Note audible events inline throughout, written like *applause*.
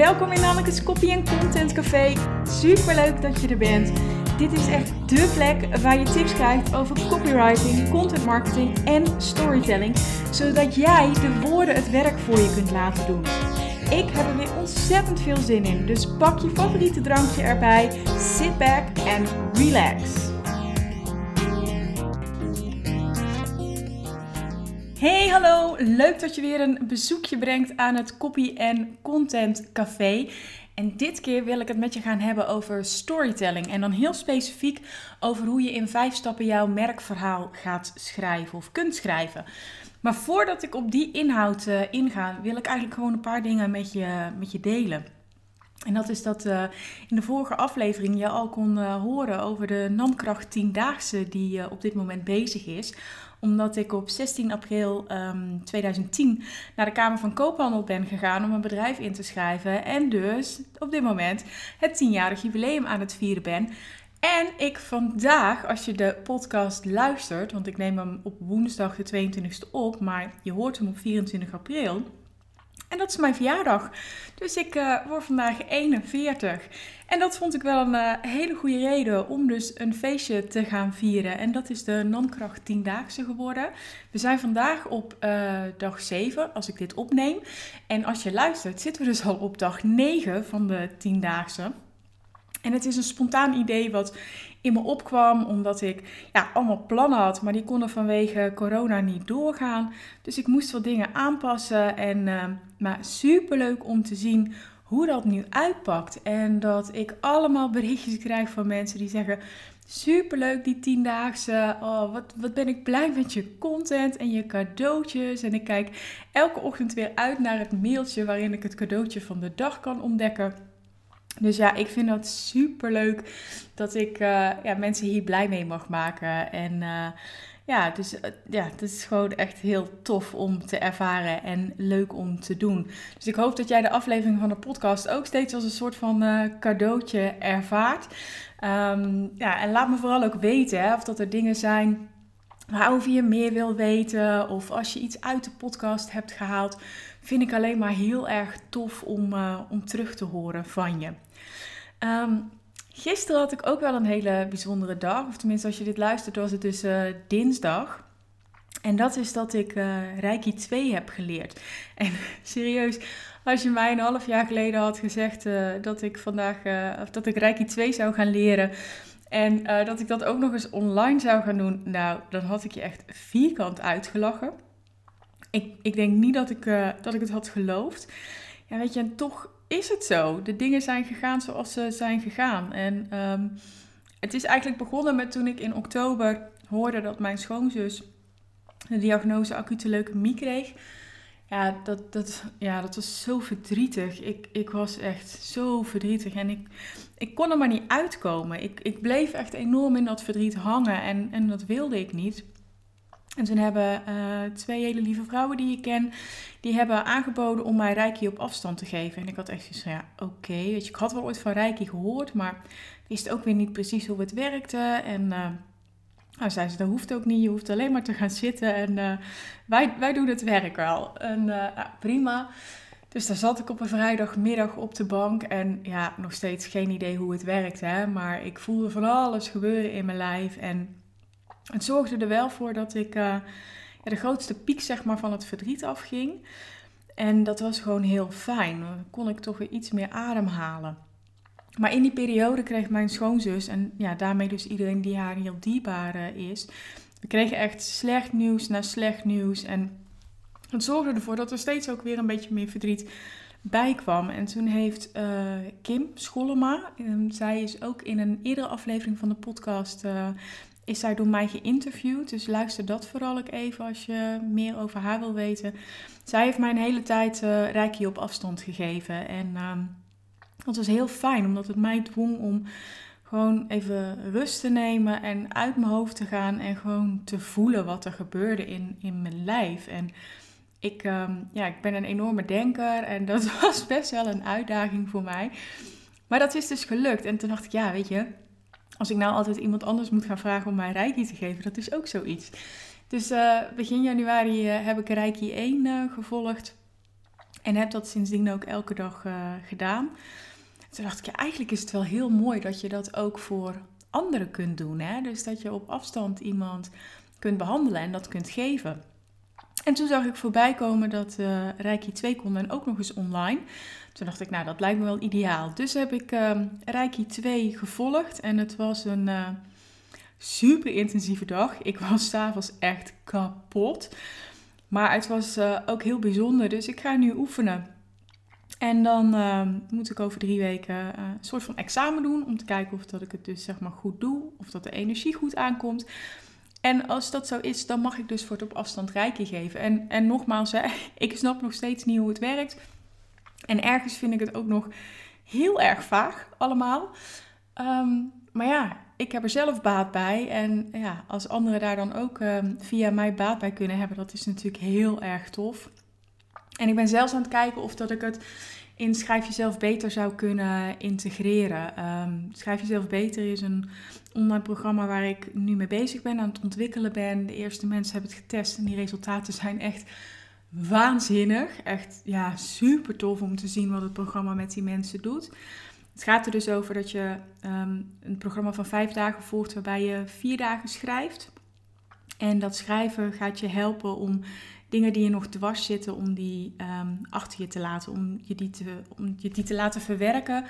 Welkom in Nanneke's Copy Content Café. Super leuk dat je er bent. Dit is echt dé plek waar je tips krijgt over copywriting, content marketing en storytelling, zodat jij de woorden het werk voor je kunt laten doen. Ik heb er weer ontzettend veel zin in, dus pak je favoriete drankje erbij, sit back en relax. Hey, hallo! Leuk dat je weer een bezoekje brengt aan het Copy Content Café. En dit keer wil ik het met je gaan hebben over storytelling. En dan heel specifiek over hoe je in vijf stappen jouw merkverhaal gaat schrijven of kunt schrijven. Maar voordat ik op die inhoud uh, inga, wil ik eigenlijk gewoon een paar dingen met je, met je delen. En dat is dat uh, in de vorige aflevering je al kon uh, horen over de Namkracht 10-daagse die op dit moment bezig is omdat ik op 16 april um, ehm, 2010 naar de Kamer van Koophandel ben gegaan om een bedrijf in te schrijven. En dus op dit moment het 10-jarig jubileum aan het vieren ben. En ik vandaag, als je de podcast luistert, want ik neem hem op woensdag de 22e op, maar je hoort hem op 24 april. En dat is mijn verjaardag. Dus ik uh, word vandaag 41. En dat vond ik wel een uh, hele goede reden om dus een feestje te gaan vieren. En dat is de Nankracht 10-daagse geworden. We zijn vandaag op uh, dag 7 als ik dit opneem. En als je luistert zitten we dus al op dag 9 van de 10-daagse. En het is een spontaan idee wat in me opkwam, omdat ik ja, allemaal plannen had, maar die konden vanwege corona niet doorgaan. Dus ik moest wat dingen aanpassen. En, uh, maar superleuk om te zien hoe dat nu uitpakt. En dat ik allemaal *laughs* berichtjes krijg van mensen die zeggen: Superleuk die tiendaagse. Oh, wat, wat ben ik blij met je content en je cadeautjes. En ik kijk elke ochtend weer uit naar het mailtje waarin ik het cadeautje van de dag kan ontdekken. Dus ja, ik vind dat super leuk dat ik uh, ja, mensen hier blij mee mag maken. En uh, ja, dus uh, ja, het is gewoon echt heel tof om te ervaren en leuk om te doen. Dus ik hoop dat jij de aflevering van de podcast ook steeds als een soort van cadeautje ervaart. Um, ja, en laat me vooral ook weten hè, of dat er dingen zijn waarover je meer wil weten. Of als je iets uit de podcast hebt gehaald vind ik alleen maar heel erg tof om, om terug te horen van je. Um, gisteren had ik ook wel een hele bijzondere dag. Of tenminste, als je dit luistert, was het dus uh, dinsdag. En dat is dat ik uh, Reiki 2 heb geleerd. *laughs* En serieus, als je mij een half jaar geleden had gezegd uh, dat ik vandaag dat ik Reiki 2 zou gaan leren. En dat ik dat ook nog eens online zou gaan doen. Nou, dan had ik je echt vierkant uitgelachen ik, ik denk niet dat ik, dat ik het had geloofd. Ja, weet je, en toch is het zo. De dingen zijn gegaan zoals ze zijn gegaan. En um, het is eigenlijk begonnen met toen ik in oktober hoorde dat mijn schoonzus de diagnose acute leukemie kreeg. Ja, dat, dat, ja, dat was zo verdrietig. Ik, ik was echt zo verdrietig. En ik, ik kon er maar niet uitkomen. Ik, ik bleef echt enorm in dat verdriet hangen. En, en dat wilde ik niet. En toen hebben uh, twee hele lieve vrouwen die ik ken, die hebben aangeboden om mij Reiki op afstand te geven. En ik had echt zoiets van, ja, oké, weet je, ik had wel ooit van Reiki gehoord, maar wist ook weer niet precies hoe het werkte. En uh, nou, zei ze, dat hoeft ook niet, je hoeft alleen maar te gaan zitten en uh, wij, wij doen het werk wel. En nou, prima. Dus daar zat ik op een vrijdagmiddag op de bank en ja, nog steeds geen idee hoe het werkt, hè. Maar ik voelde van alles gebeuren in mijn lijf en het zorgde er wel voor dat ik ja, de grootste piek zeg maar, van het verdriet afging. En dat was gewoon heel fijn. Dan kon ik toch weer iets meer ademhalen. Maar in die periode kreeg mijn schoonzus, en ja, daarmee dus iedereen die haar heel dierbaar uh, is, we kregen echt slecht nieuws na slecht nieuws. En het zorgde ervoor dat er steeds ook weer een beetje meer verdriet bij kwam. En toen heeft uh, Kim Schollema, zij is ook in een eerdere aflevering van de podcast is zij door mij geïnterviewd. Dus luister dat vooral ook even als je meer over haar wil weten. Zij heeft mij een hele tijd uh, Reiki op afstand gegeven. En uh, dat was heel fijn, omdat het mij dwong om gewoon even rust te nemen en uit mijn hoofd te gaan en gewoon te voelen wat er gebeurde in, in mijn lijf. En ik, um, ja, ik ben een enorme denker en dat *laughs* was best wel een uitdaging voor mij. Maar dat is dus gelukt. En toen dacht ik, ja, weet je, als ik nou altijd iemand anders moet gaan vragen om mij Reiki te geven, dat is ook zoiets. Dus uh, begin januari uh, heb ik Reiki 1 uh, eh, gevolgd. En heb dat sindsdien ook elke dag gedaan. Toen dacht ik, ja, eigenlijk is het wel heel mooi dat je dat ook voor anderen kunt doen. Hè? Dus dat je op afstand iemand kunt behandelen en dat kunt geven. En toen zag ik voorbij komen dat uh, Reiki 2 kon en ook nog eens online. Toen dacht ik, nou, dat lijkt me wel ideaal. Dus heb ik uh, Reiki 2 gevolgd en het was een uh, super intensieve dag. Ik was s'avonds echt kapot. Maar het was uh, ook heel bijzonder, dus ik ga nu oefenen. En dan moet ik over drie weken een soort van examen doen om te kijken of dat ik het dus zeg maar goed doe, of dat de energie goed aankomt. En als dat zo is, dan mag ik dus voor het op afstand reiki geven. En, en nogmaals, *laughs* ik snap nog steeds niet hoe het werkt. En ergens vind ik het ook nog heel erg vaag allemaal. Ehm, maar ja, ik heb er zelf baat bij. En ja, als anderen daar dan ook um, via mij baat bij kunnen hebben, dat is natuurlijk heel erg tof. En ik ben zelfs aan het kijken of dat ik het in Schrijf Jezelf Beter zou kunnen integreren. Um, Schrijf Jezelf Beter is een online programma waar ik nu mee bezig ben, aan het ontwikkelen ben. De eerste mensen hebben het getest en die resultaten zijn echt waanzinnig. Echt ja, super tof om te zien wat het programma met die mensen doet. Het gaat er dus over dat je um, een programma van vijf dagen volgt waarbij je vier dagen schrijft. En dat schrijven gaat je helpen om dingen die je nog dwars zitten, om die um, achter je te laten, om je die te, om je die te laten verwerken.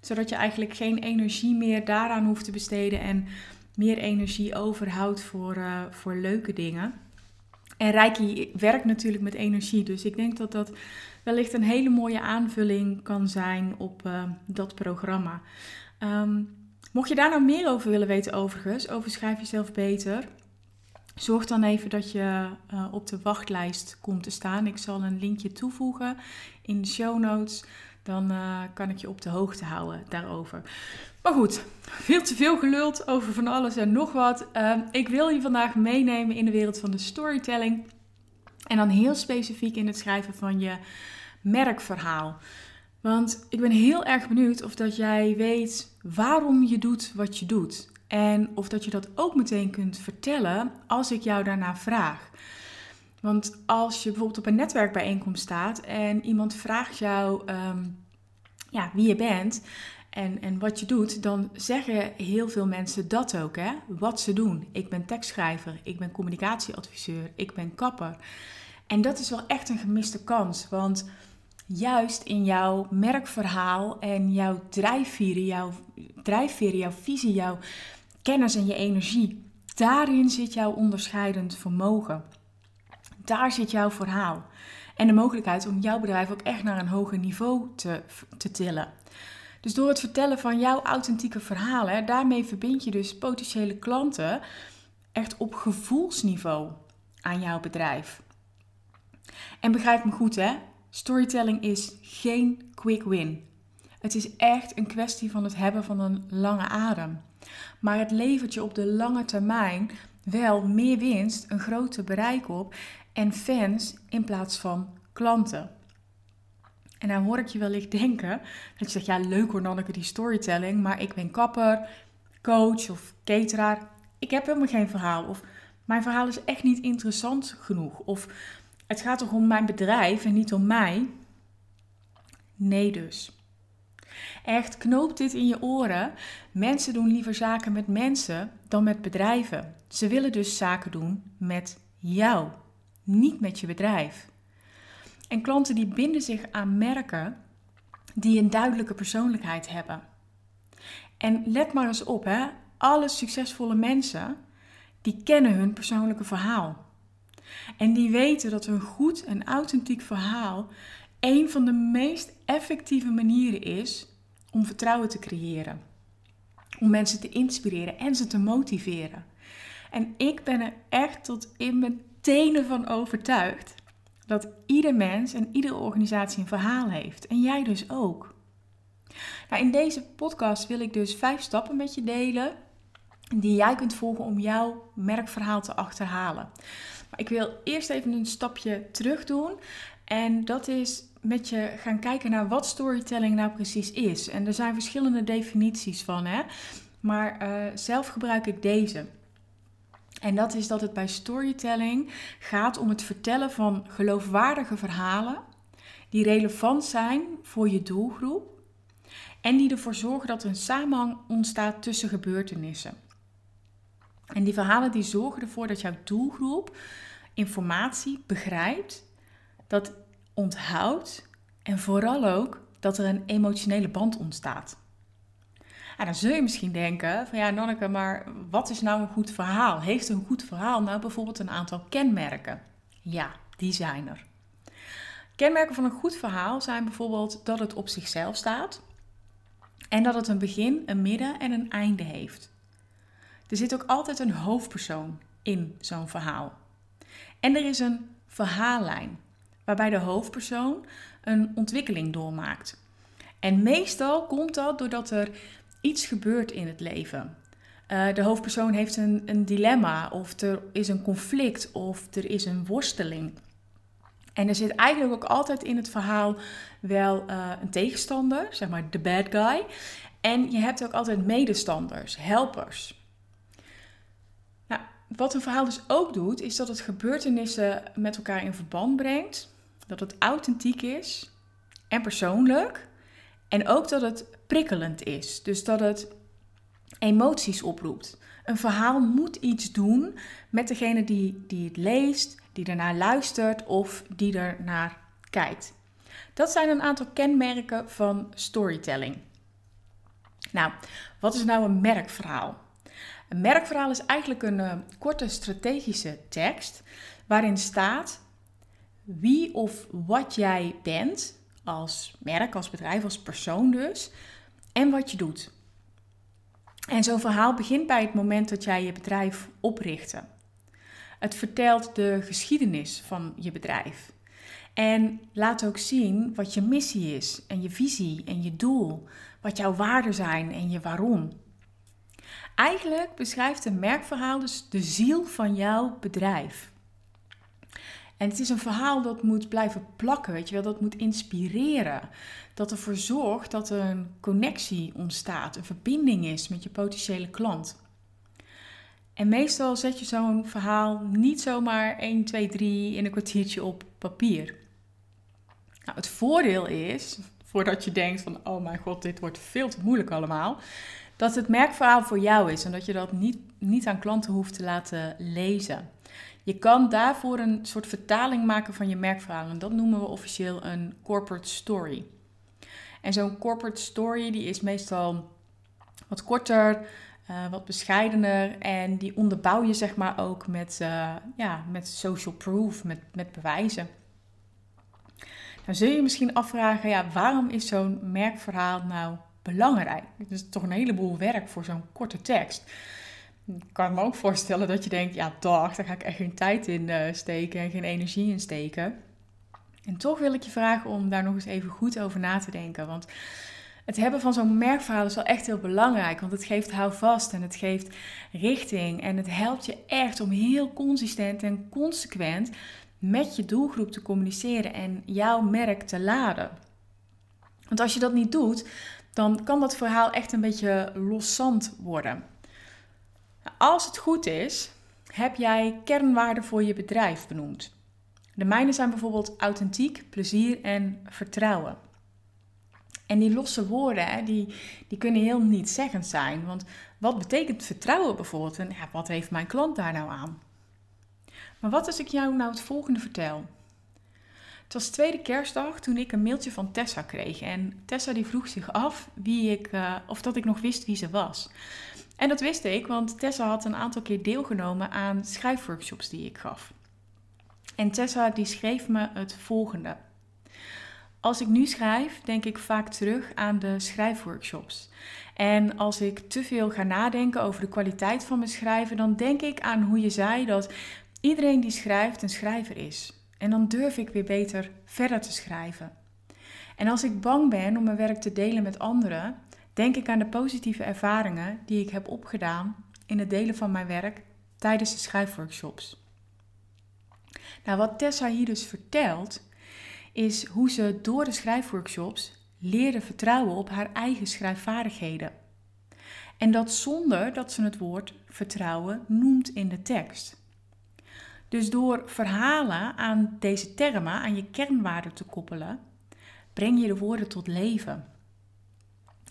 Zodat je eigenlijk geen energie meer daaraan hoeft te besteden en meer energie overhoudt voor, uh, voor leuke dingen. En Reiki werkt natuurlijk met energie, dus ik denk dat dat wellicht een hele mooie aanvulling kan zijn op uh, dat programma. Um, mocht je daar nou meer over willen weten overigens, over Schrijf Jezelf Beter, Zorg dan even dat je uh, op de wachtlijst komt te staan. Ik zal een linkje toevoegen in de show notes. Dan uh, kan ik je op de hoogte houden daarover. Maar goed, veel te veel geluld over van alles en nog wat. Uh, ik wil je vandaag meenemen in de wereld van de storytelling. En dan heel specifiek in het schrijven van je merkverhaal. Want ik ben heel erg benieuwd of dat jij weet waarom je doet wat je doet. En of dat je dat ook meteen kunt vertellen als ik jou daarna vraag. Want als je bijvoorbeeld op een netwerkbijeenkomst staat en iemand vraagt jou um, ja, wie je bent en, en wat je doet, dan zeggen heel veel mensen dat ook, hè? wat ze doen. Ik ben tekstschrijver, ik ben communicatieadviseur, ik ben kapper. En dat is wel echt een gemiste kans, want juist in jouw merkverhaal en jouw drijfveren, jouw, drijfveren, jouw visie, jouw kennis en je energie. Daarin zit jouw onderscheidend vermogen. Daar zit jouw verhaal. En de mogelijkheid om jouw bedrijf ook echt naar een hoger niveau te, te tillen. Dus door het vertellen van jouw authentieke verhalen, daarmee verbind je dus potentiële klanten echt op gevoelsniveau aan jouw bedrijf. En begrijp me goed hè, storytelling is geen quick win. Het is echt een kwestie van het hebben van een lange adem. Maar het levert je op de lange termijn wel meer winst, een groter bereik op en fans in plaats van klanten. En dan hoor ik je wellicht denken dat je zegt, ja leuk hoor Nanneke die storytelling, maar ik ben kapper, coach of cateraar. Ik heb helemaal geen verhaal of mijn verhaal is echt niet interessant genoeg. Of het gaat toch om mijn bedrijf en niet om mij? Nee dus. Echt, knoop dit in je oren. Mensen doen liever zaken met mensen dan met bedrijven. Ze willen dus zaken doen met jou, niet met je bedrijf. En klanten die binden zich aan merken die een duidelijke persoonlijkheid hebben. En let maar eens op, hè? alle succesvolle mensen die kennen hun persoonlijke verhaal. En die weten dat een goed en authentiek verhaal een van de meest effectieve manieren is om vertrouwen te creëren. Om mensen te inspireren en ze te motiveren. En ik ben er echt tot in mijn tenen van overtuigd dat ieder mens en iedere organisatie een verhaal heeft. En jij dus ook. Nou, in deze podcast wil ik dus vijf stappen met je delen die jij kunt volgen om jouw merkverhaal te achterhalen. Maar ik wil eerst even een stapje terug doen. En dat is met je gaan kijken naar wat storytelling nou precies is. En er zijn verschillende definities van, hè. Maar uh, zelf gebruik ik deze. En dat is dat het bij storytelling gaat om het vertellen van geloofwaardige verhalen die relevant zijn voor je doelgroep en die ervoor zorgen dat er een samenhang ontstaat tussen gebeurtenissen. En die verhalen die zorgen ervoor dat jouw doelgroep informatie begrijpt, dat onthoudt en vooral ook dat er een emotionele band ontstaat. En dan zul je misschien denken van ja Nonneke, maar wat is nou een goed verhaal? Heeft een goed verhaal nou bijvoorbeeld een aantal kenmerken? Ja, die zijn er. Kenmerken van een goed verhaal zijn bijvoorbeeld dat het op zichzelf staat en dat het een begin, een midden en een einde heeft. Er zit ook altijd een hoofdpersoon in zo'n verhaal. En er is een verhaallijn waarbij de hoofdpersoon een ontwikkeling doormaakt. En meestal komt dat doordat er iets gebeurt in het leven. Uh, de hoofdpersoon heeft een, een dilemma, of er is een conflict, of er is een worsteling. En er zit eigenlijk ook altijd in het verhaal wel uh, een tegenstander, zeg maar de bad guy. En je hebt ook altijd medestanders, helpers. Nou, wat een verhaal dus ook doet, is dat het gebeurtenissen met elkaar in verband brengt. Dat het authentiek is en persoonlijk. En ook dat het prikkelend is. Dus dat het emoties oproept. Een verhaal moet iets doen met degene die, die het leest, die ernaar luistert of die er naar kijkt. Dat zijn een aantal kenmerken van storytelling. Nou, wat is nou een merkverhaal? Een merkverhaal is eigenlijk een uh, korte strategische tekst waarin staat wie of wat jij bent als merk, als bedrijf, als persoon dus, en wat je doet. En zo'n verhaal begint bij het moment dat jij je bedrijf oprichtte. Het vertelt de geschiedenis van je bedrijf. En laat ook zien wat je missie is en je visie en je doel, wat jouw waarden zijn en je waarom. Eigenlijk beschrijft een merkverhaal dus de ziel van jouw bedrijf. En het is een verhaal dat moet blijven plakken, weet je wel, dat moet inspireren. Dat ervoor zorgt dat er een connectie ontstaat, een verbinding is met je potentiële klant. En meestal zet je zo'n verhaal niet zomaar 1, 2, 3 in een kwartiertje op papier. Nou, het voordeel is, voordat je denkt van, oh mijn god, dit wordt veel te moeilijk allemaal, dat het merkverhaal voor jou is en dat je dat niet, niet aan klanten hoeft te laten lezen. Je kan daarvoor een soort vertaling maken van je merkverhaal. En dat noemen we officieel een corporate story. En zo'n corporate story die is meestal wat korter, uh, wat bescheidener. En die onderbouw je zeg maar ook met, uh, ja, met social proof, met, met bewijzen. Dan zul je je misschien afvragen, ja, waarom is zo'n merkverhaal nou belangrijk? Het is toch een heleboel werk voor zo'n korte tekst. Ik kan me ook voorstellen dat je denkt, ja dag, daar ga ik echt geen tijd in uh, steken en geen energie in steken. En toch wil ik je vragen om daar nog eens even goed over na te denken. Want het hebben van zo'n merkverhaal is wel echt heel belangrijk. Want het geeft houvast en het geeft richting. En het helpt je echt om heel consistent en consequent met je doelgroep te communiceren en jouw merk te laden. Want als je dat niet doet, dan kan dat verhaal echt een beetje loszand worden. Als het goed is, heb jij kernwaarden voor je bedrijf benoemd. De mijne zijn bijvoorbeeld authentiek, plezier en vertrouwen. En die losse woorden, die, die kunnen heel nietszeggend zijn. Want wat betekent vertrouwen bijvoorbeeld? En ja, wat heeft mijn klant daar nou aan? Maar wat als ik jou nou het volgende vertel? Het was tweede kerstdag toen ik een mailtje van Tessa kreeg. En Tessa die vroeg zich af wie ik, uh, of dat ik nog wist wie ze was. En dat wist ik, want Tessa had een aantal keer deelgenomen aan schrijfworkshops die ik gaf. En Tessa die schreef me het volgende. Als ik nu schrijf, denk ik vaak terug aan de schrijfworkshops. En als ik te veel ga nadenken over de kwaliteit van mijn schrijven, dan denk ik aan hoe je zei dat iedereen die schrijft een schrijver is. En dan durf ik weer beter verder te schrijven. En als ik bang ben om mijn werk te delen met anderen, denk ik aan de positieve ervaringen die ik heb opgedaan in het delen van mijn werk tijdens de schrijfworkshops. Nou, wat Tessa hier dus vertelt, is hoe ze door de schrijfworkshops leerde vertrouwen op haar eigen schrijfvaardigheden. En dat zonder dat ze het woord vertrouwen noemt in de tekst. Dus door verhalen aan deze termen, aan je kernwaarden te koppelen, breng je de woorden tot leven.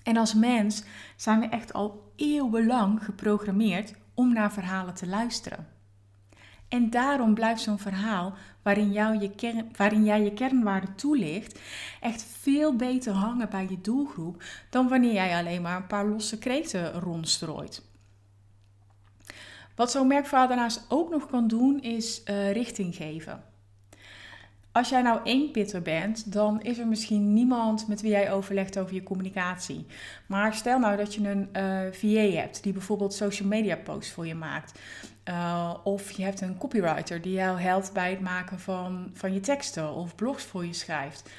En als mens zijn we echt al eeuwenlang geprogrammeerd om naar verhalen te luisteren. En daarom blijft zo'n verhaal waarin, jou je kern, waarin jij je kernwaarde toelicht echt veel beter hangen bij je doelgroep dan wanneer jij alleen maar een paar losse kreten rondstrooit. Wat zo'n daarnaast ook nog kan doen is uh, richting geven. Als jij nou één pitter bent, dan is er misschien niemand met wie jij overlegt over je communicatie. Maar stel nou dat je een uh, eh, VA hebt die bijvoorbeeld social media posts voor je maakt. Uh, of je hebt een copywriter die jou helpt bij het maken van, van je teksten of blogs voor je schrijft.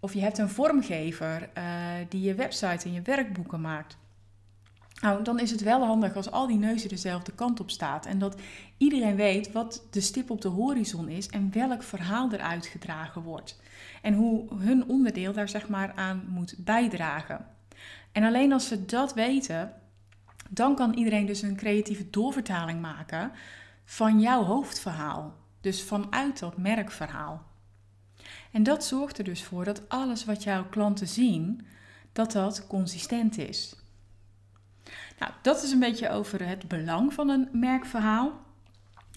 Of je hebt een vormgever uh, die je website en je werkboeken maakt. Nou, dan is het wel handig als al die neuzen dezelfde kant op staat en dat iedereen weet wat de stip op de horizon is en welk verhaal er uitgedragen wordt. En hoe hun onderdeel daar zeg maar aan moet bijdragen. En alleen als ze dat weten, dan kan iedereen dus een creatieve doorvertaling maken van jouw hoofdverhaal. Dus vanuit dat merkverhaal. En dat zorgt er dus voor dat alles wat jouw klanten zien, dat dat consistent is. Nou, dat is een beetje over het belang van een merkverhaal.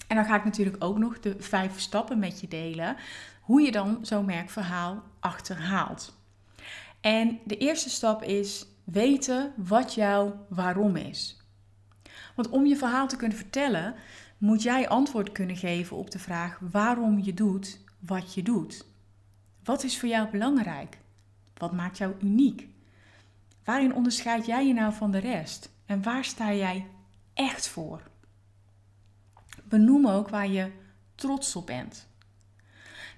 En dan ga ik natuurlijk ook nog de vijf stappen met je delen. Hoe je dan zo'n merkverhaal achterhaalt. En de eerste stap is weten wat jouw waarom is. Want om je verhaal te kunnen vertellen, moet jij antwoord kunnen geven op de vraag waarom je doet wat je doet. Wat is voor jou belangrijk? Wat maakt jou uniek? Waarin onderscheid jij je nou van de rest? En waar sta jij echt voor? Benoem ook waar je trots op bent.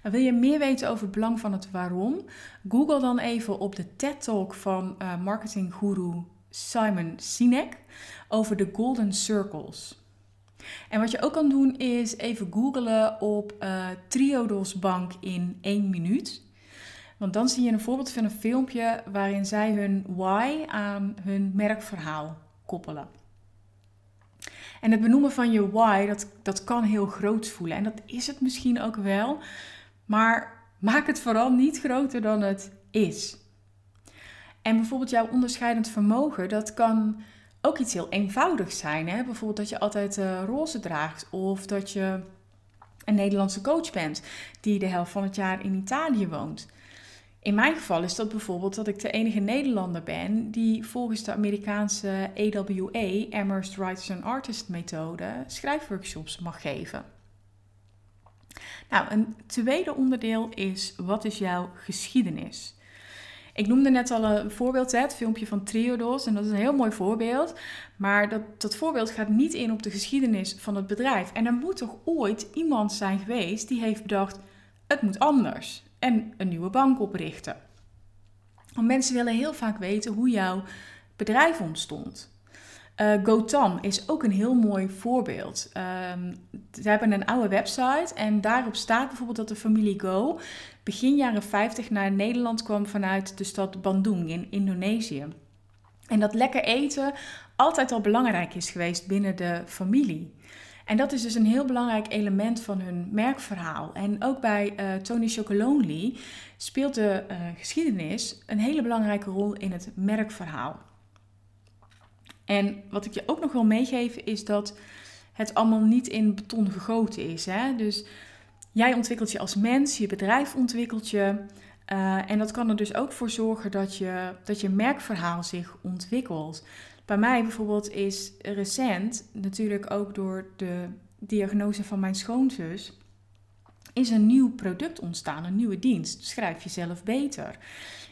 Nou, wil je meer weten over het belang van het waarom? Google dan even op de TED Talk van uh, marketinggoeroe Simon Sinek over de Golden Circles. En wat je ook kan doen is even googlen op uh, Triodos Bank in één minuut. Want dan zie je een voorbeeld van een filmpje waarin zij hun why aan hun merkverhaal En het benoemen van je why, dat, dat kan heel groot voelen. En dat is het misschien ook wel. Maar maak het vooral niet groter dan het is. En bijvoorbeeld jouw onderscheidend vermogen, dat kan ook iets heel eenvoudigs zijn. Hè? Bijvoorbeeld dat je altijd uh, roze draagt of dat je een Nederlandse coach bent die de helft van het jaar in Italië woont. In mijn geval is dat bijvoorbeeld dat ik de enige Nederlander ben die volgens de Amerikaanse AWA, Amherst Writers and Artists methode, schrijfworkshops mag geven. Nou, een tweede onderdeel is wat is jouw geschiedenis? Ik noemde net al een voorbeeld, het filmpje van Triodos. En dat is een heel mooi voorbeeld. Maar dat, dat voorbeeld gaat niet in op de geschiedenis van het bedrijf. En er moet toch ooit iemand zijn geweest die heeft bedacht: het moet anders. En een nieuwe bank oprichten. Want mensen willen heel vaak weten hoe jouw bedrijf ontstond. Uh, Gotam is ook een heel mooi voorbeeld. Um, ze hebben een oude website en daarop staat bijvoorbeeld dat de familie Go begin jaren 50 naar Nederland kwam vanuit de stad Bandung in Indonesië. En dat lekker eten altijd al belangrijk is geweest binnen de familie. En dat is dus een heel belangrijk element van hun merkverhaal. En ook bij uh, Tony Chocolonely speelt de uh, geschiedenis een hele belangrijke rol in het merkverhaal. En wat ik je ook nog wil meegeven is dat het allemaal niet in beton gegoten is. Hè? Dus jij ontwikkelt je als mens, je bedrijf ontwikkelt je. Uh, en dat kan er dus ook voor zorgen dat je, dat je merkverhaal zich ontwikkelt. Bij mij bijvoorbeeld is recent, natuurlijk ook door de diagnose van mijn schoonzus, is een nieuw product ontstaan, een nieuwe dienst. Schrijf jezelf beter.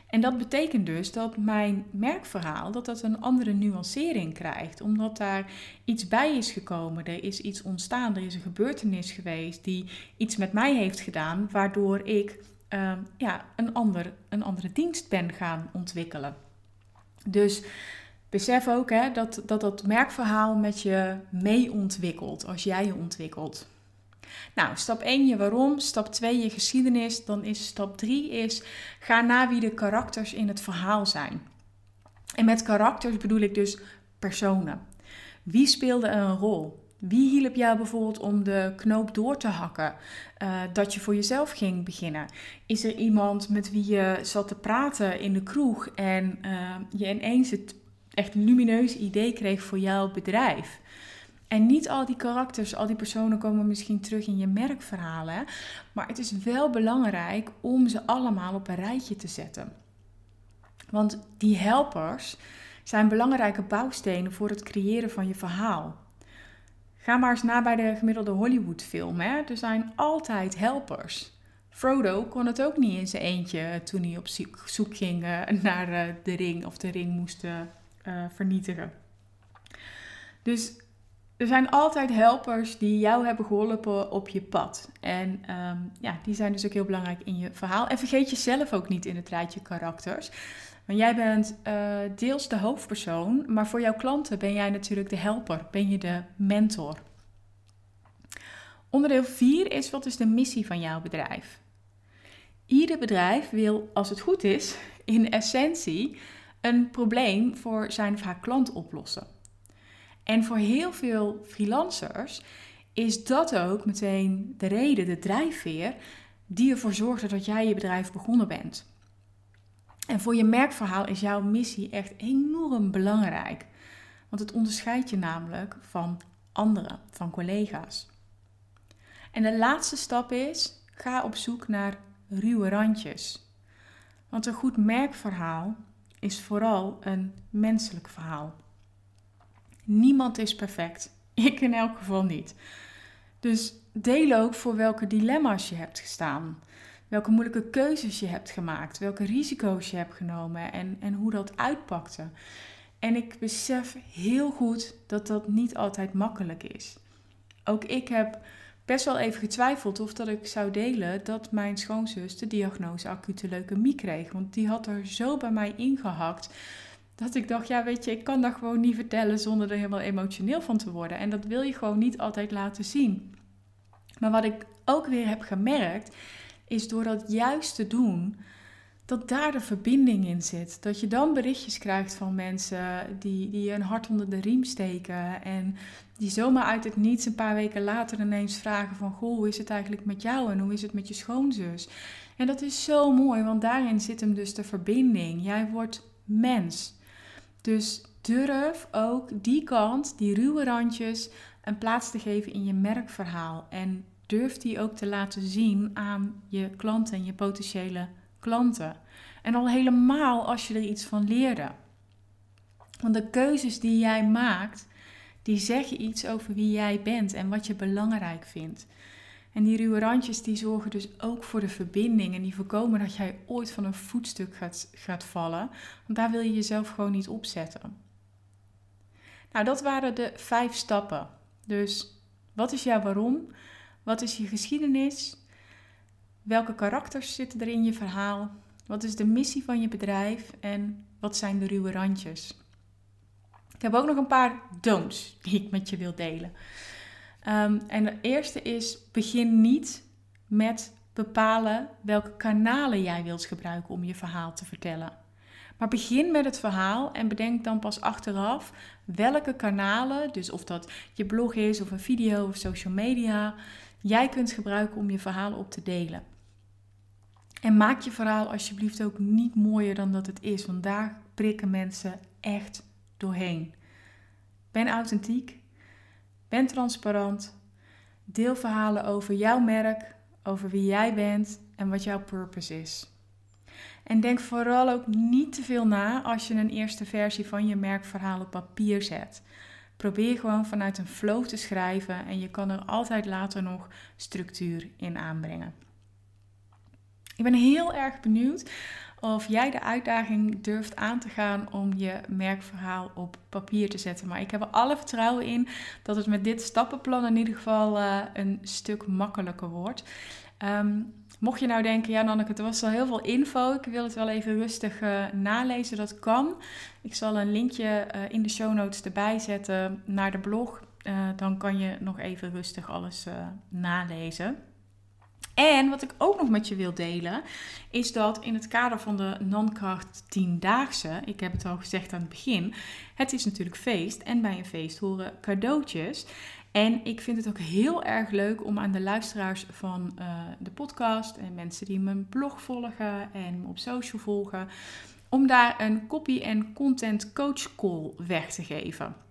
En dat betekent dus dat mijn merkverhaal dat dat een andere nuancering krijgt, omdat daar iets bij is gekomen, er is iets ontstaan, er is een gebeurtenis geweest die iets met mij heeft gedaan, waardoor ik uh, ja, een, ander, een andere dienst ben gaan ontwikkelen. Dus besef ook hè, dat, dat dat merkverhaal met je mee ontwikkelt als jij je ontwikkelt. Nou, stap 1 je waarom, stap 2 je geschiedenis, dan is stap 3 is ga na wie de karakters in het verhaal zijn. En met karakters bedoel ik dus personen. Wie speelde een rol? Wie hielp jou bijvoorbeeld om de knoop door te hakken? Uh, dat je voor jezelf ging beginnen? Is er iemand met wie je zat te praten in de kroeg en uh, je ineens het echt lumineuze idee kreeg voor jouw bedrijf? En niet al die karakters, al die personen komen misschien terug in je merkverhalen. Maar het is wel belangrijk om ze allemaal op een rijtje te zetten. Want die helpers zijn belangrijke bouwstenen voor het creëren van je verhaal. Ga maar eens na bij de gemiddelde Hollywood-film. Hè? Er zijn altijd helpers. Frodo kon het ook niet in zijn eentje toen hij op zoek ging eh, naar eh, de ring of de ring moest uh, vernietigen. Dus er zijn altijd helpers die jou hebben geholpen op je pad. En ehm, ja, die zijn dus ook heel belangrijk in je verhaal. En vergeet jezelf ook niet in het rijtje karakters. Want jij bent uh, deels de hoofdpersoon, maar voor jouw klanten ben jij natuurlijk de helper, ben je de mentor. Onderdeel 4 is wat is de missie van jouw bedrijf? Ieder bedrijf wil, als het goed is, in essentie een probleem voor zijn of haar klant oplossen. En voor heel veel freelancers is dat ook meteen de reden, de drijfveer, die ervoor zorgt dat jij je bedrijf begonnen bent. En voor je merkverhaal is jouw missie echt enorm belangrijk. Want het onderscheidt je namelijk van anderen, van collega's. En de laatste stap is: ga op zoek naar ruwe randjes. Want een goed merkverhaal is vooral een menselijk verhaal. Niemand is perfect. *laughs* Ik in elk geval niet. Dus deel ook voor welke dilemma's je hebt gestaan. Welke moeilijke keuzes je hebt gemaakt. Welke risico's je hebt genomen en, en hoe dat uitpakte. En ik besef heel goed dat dat niet altijd makkelijk is. Ook ik heb best wel even getwijfeld of dat ik zou delen dat mijn schoonzus de diagnose acute leukemie kreeg. Want die had er zo bij mij ingehakt dat ik dacht, ja weet je, ik kan dat gewoon niet vertellen zonder er helemaal emotioneel van te worden. En dat wil je gewoon niet altijd laten zien. Maar wat ik ook weer heb gemerkt, is door dat juist te doen, dat daar de verbinding in zit. Dat je dan berichtjes krijgt van mensen die, die een hart onder de riem steken. En die zomaar uit het niets een paar weken later ineens vragen van... Goh, hoe is het eigenlijk met jou en hoe is het met je schoonzus? En dat is zo mooi, want daarin zit hem dus de verbinding. Jij wordt mens. Dus durf ook die kant, die ruwe randjes, een plaats te geven in je merkverhaal. En durf die ook te laten zien aan je klanten en je potentiële klanten. En al helemaal als je er iets van leerde. Want de keuzes die jij maakt, die zeggen iets over wie jij bent en wat je belangrijk vindt. En die ruwe randjes die zorgen dus ook voor de verbinding en die voorkomen dat jij ooit van een voetstuk gaat, gaat vallen. Want daar wil je jezelf gewoon niet opzetten. Nou, dat waren de vijf stappen. Dus wat is jouw waarom? Wat is je geschiedenis? Welke karakters zitten er in je verhaal? Wat is de missie van je bedrijf? En wat zijn de ruwe randjes? Ik heb ook nog een paar don'ts die ik met je wil delen. Um, en de eerste is: begin niet met bepalen welke kanalen jij wilt gebruiken om je verhaal te vertellen. Maar begin met het verhaal en bedenk dan pas achteraf welke kanalen, dus of dat je blog is of een video of social media, jij kunt gebruiken om je verhaal op te delen. En maak je verhaal alsjeblieft ook niet mooier dan dat het is, want daar prikken mensen echt doorheen. Ben authentiek, ben transparant. Deel verhalen over jouw merk, over wie jij bent en wat jouw purpose is. En denk vooral ook niet te veel na als je een eerste versie van je merkverhaal op papier zet. Probeer gewoon vanuit een flow te schrijven en je kan er altijd later nog structuur in aanbrengen. Ik ben heel erg benieuwd of jij de uitdaging durft aan te gaan om je merkverhaal op papier te zetten. Maar ik heb er alle vertrouwen in dat het met dit stappenplan in ieder geval uh, een stuk makkelijker wordt. Um, mocht je nou denken, ja Nanneke, het was al heel veel info. Ik wil het wel even rustig uh, nalezen. Dat kan. Ik zal een linkje uh, in de show notes erbij zetten naar de blog. dan kan je nog even rustig alles nalezen. En wat ik ook nog met je wil delen, is dat in het kader van de Nankracht 10-daagse, ik heb het al gezegd aan het begin, het is natuurlijk feest en bij een feest horen cadeautjes. En ik vind het ook heel erg leuk om aan de luisteraars van uh, de podcast en mensen die mijn blog volgen en me op social volgen, om daar een copy en content coach call weg te geven.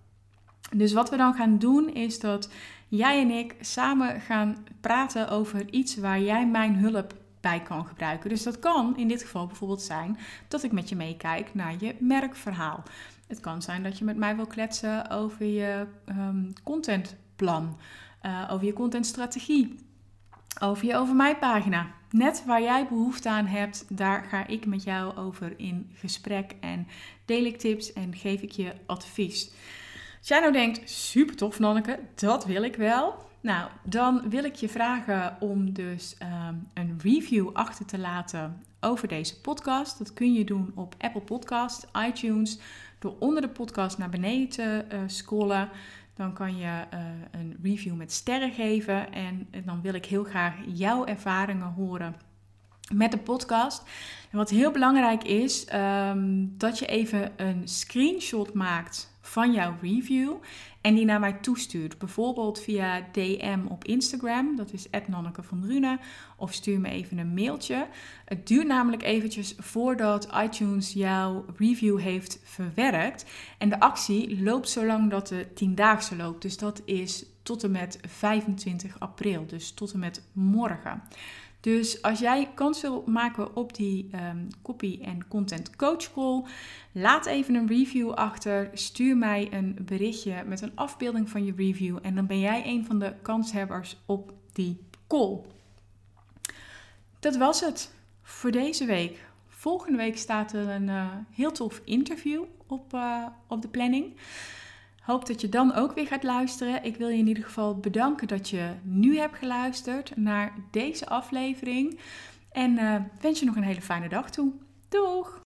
Dus wat we dan gaan doen is dat jij en ik samen gaan praten over iets waar jij mijn hulp bij kan gebruiken. Dus dat kan in dit geval bijvoorbeeld zijn dat ik met je meekijk naar je merkverhaal. Het kan zijn dat je met mij wil kletsen over je um, contentplan, uh, over je contentstrategie, over je over mij pagina. Net waar jij behoefte aan hebt, daar ga ik met jou over in gesprek en deel ik tips en geef ik je advies. Als jij denkt, super tof Nanneke, dat wil ik wel. Nou, dan wil ik je vragen om dus ehm, een review achter te laten over deze podcast. Dat kun je doen op Apple Podcast, iTunes, door onder de podcast naar beneden te uh, scrollen. Dan kan je uh, een review met sterren geven en dan wil ik heel graag jouw ervaringen horen met de podcast. En wat heel belangrijk is, um, dat je even een screenshot maakt van jouw review en die naar mij toestuurt. Bijvoorbeeld via DM op Instagram, dat is Nanneke van Drunen, of stuur me even een mailtje. Het duurt namelijk eventjes voordat iTunes jouw review heeft verwerkt. En de actie loopt zolang dat de tiendaagse loopt. Dus dat is tot en met 25 april, dus tot en met morgen. Dus als jij kans wil maken op die um, copy en content coach call, laat even een review achter. Stuur mij een berichtje met een afbeelding van je review en dan ben jij een van de kanshebbers op die call. Dat was het voor deze week. Volgende week staat er een uh, heel tof interview op, uh, op de planning. Hoop dat je dan ook weer gaat luisteren. Ik wil je in ieder geval bedanken dat je nu hebt geluisterd naar deze aflevering. En uh, wens je nog een hele fijne dag toe. Doeg!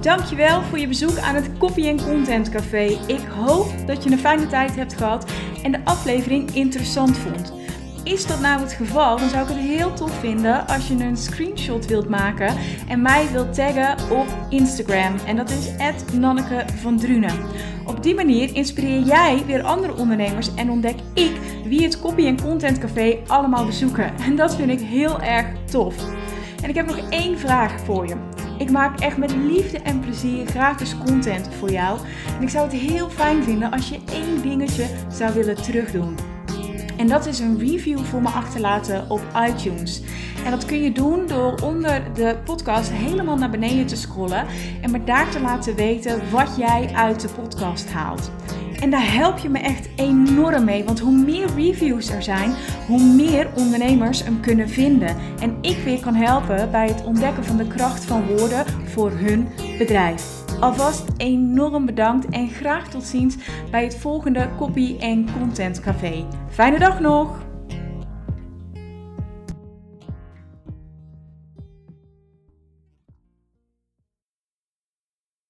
Dankjewel voor je bezoek aan het Copy Content Café. Ik hoop dat je een fijne tijd hebt gehad en de aflevering interessant vond. Is dat nou het geval, dan zou ik het heel tof vinden als je een screenshot wilt maken en mij wilt taggen op Instagram. En dat is Nanneke van Drunen. Op die manier inspireer jij weer andere ondernemers en ontdek ik wie het Copy en Content Café allemaal bezoeken. En dat vind ik heel erg tof. En ik heb nog één vraag voor je. Ik maak echt met liefde en plezier gratis content voor jou. En ik zou het heel fijn vinden als je één dingetje zou willen terugdoen. En dat is een review voor me achterlaten op iTunes. En dat kun je doen door onder de podcast helemaal naar beneden te scrollen en me daar te laten weten wat jij uit de podcast haalt. En daar help je me echt enorm mee, want hoe meer reviews er zijn, hoe meer ondernemers hem kunnen vinden. En ik weer kan helpen bij het ontdekken van de kracht van woorden voor hun bedrijf. Alvast enorm bedankt en graag tot ziens bij het volgende Copy en Content Café. Fijne dag nog!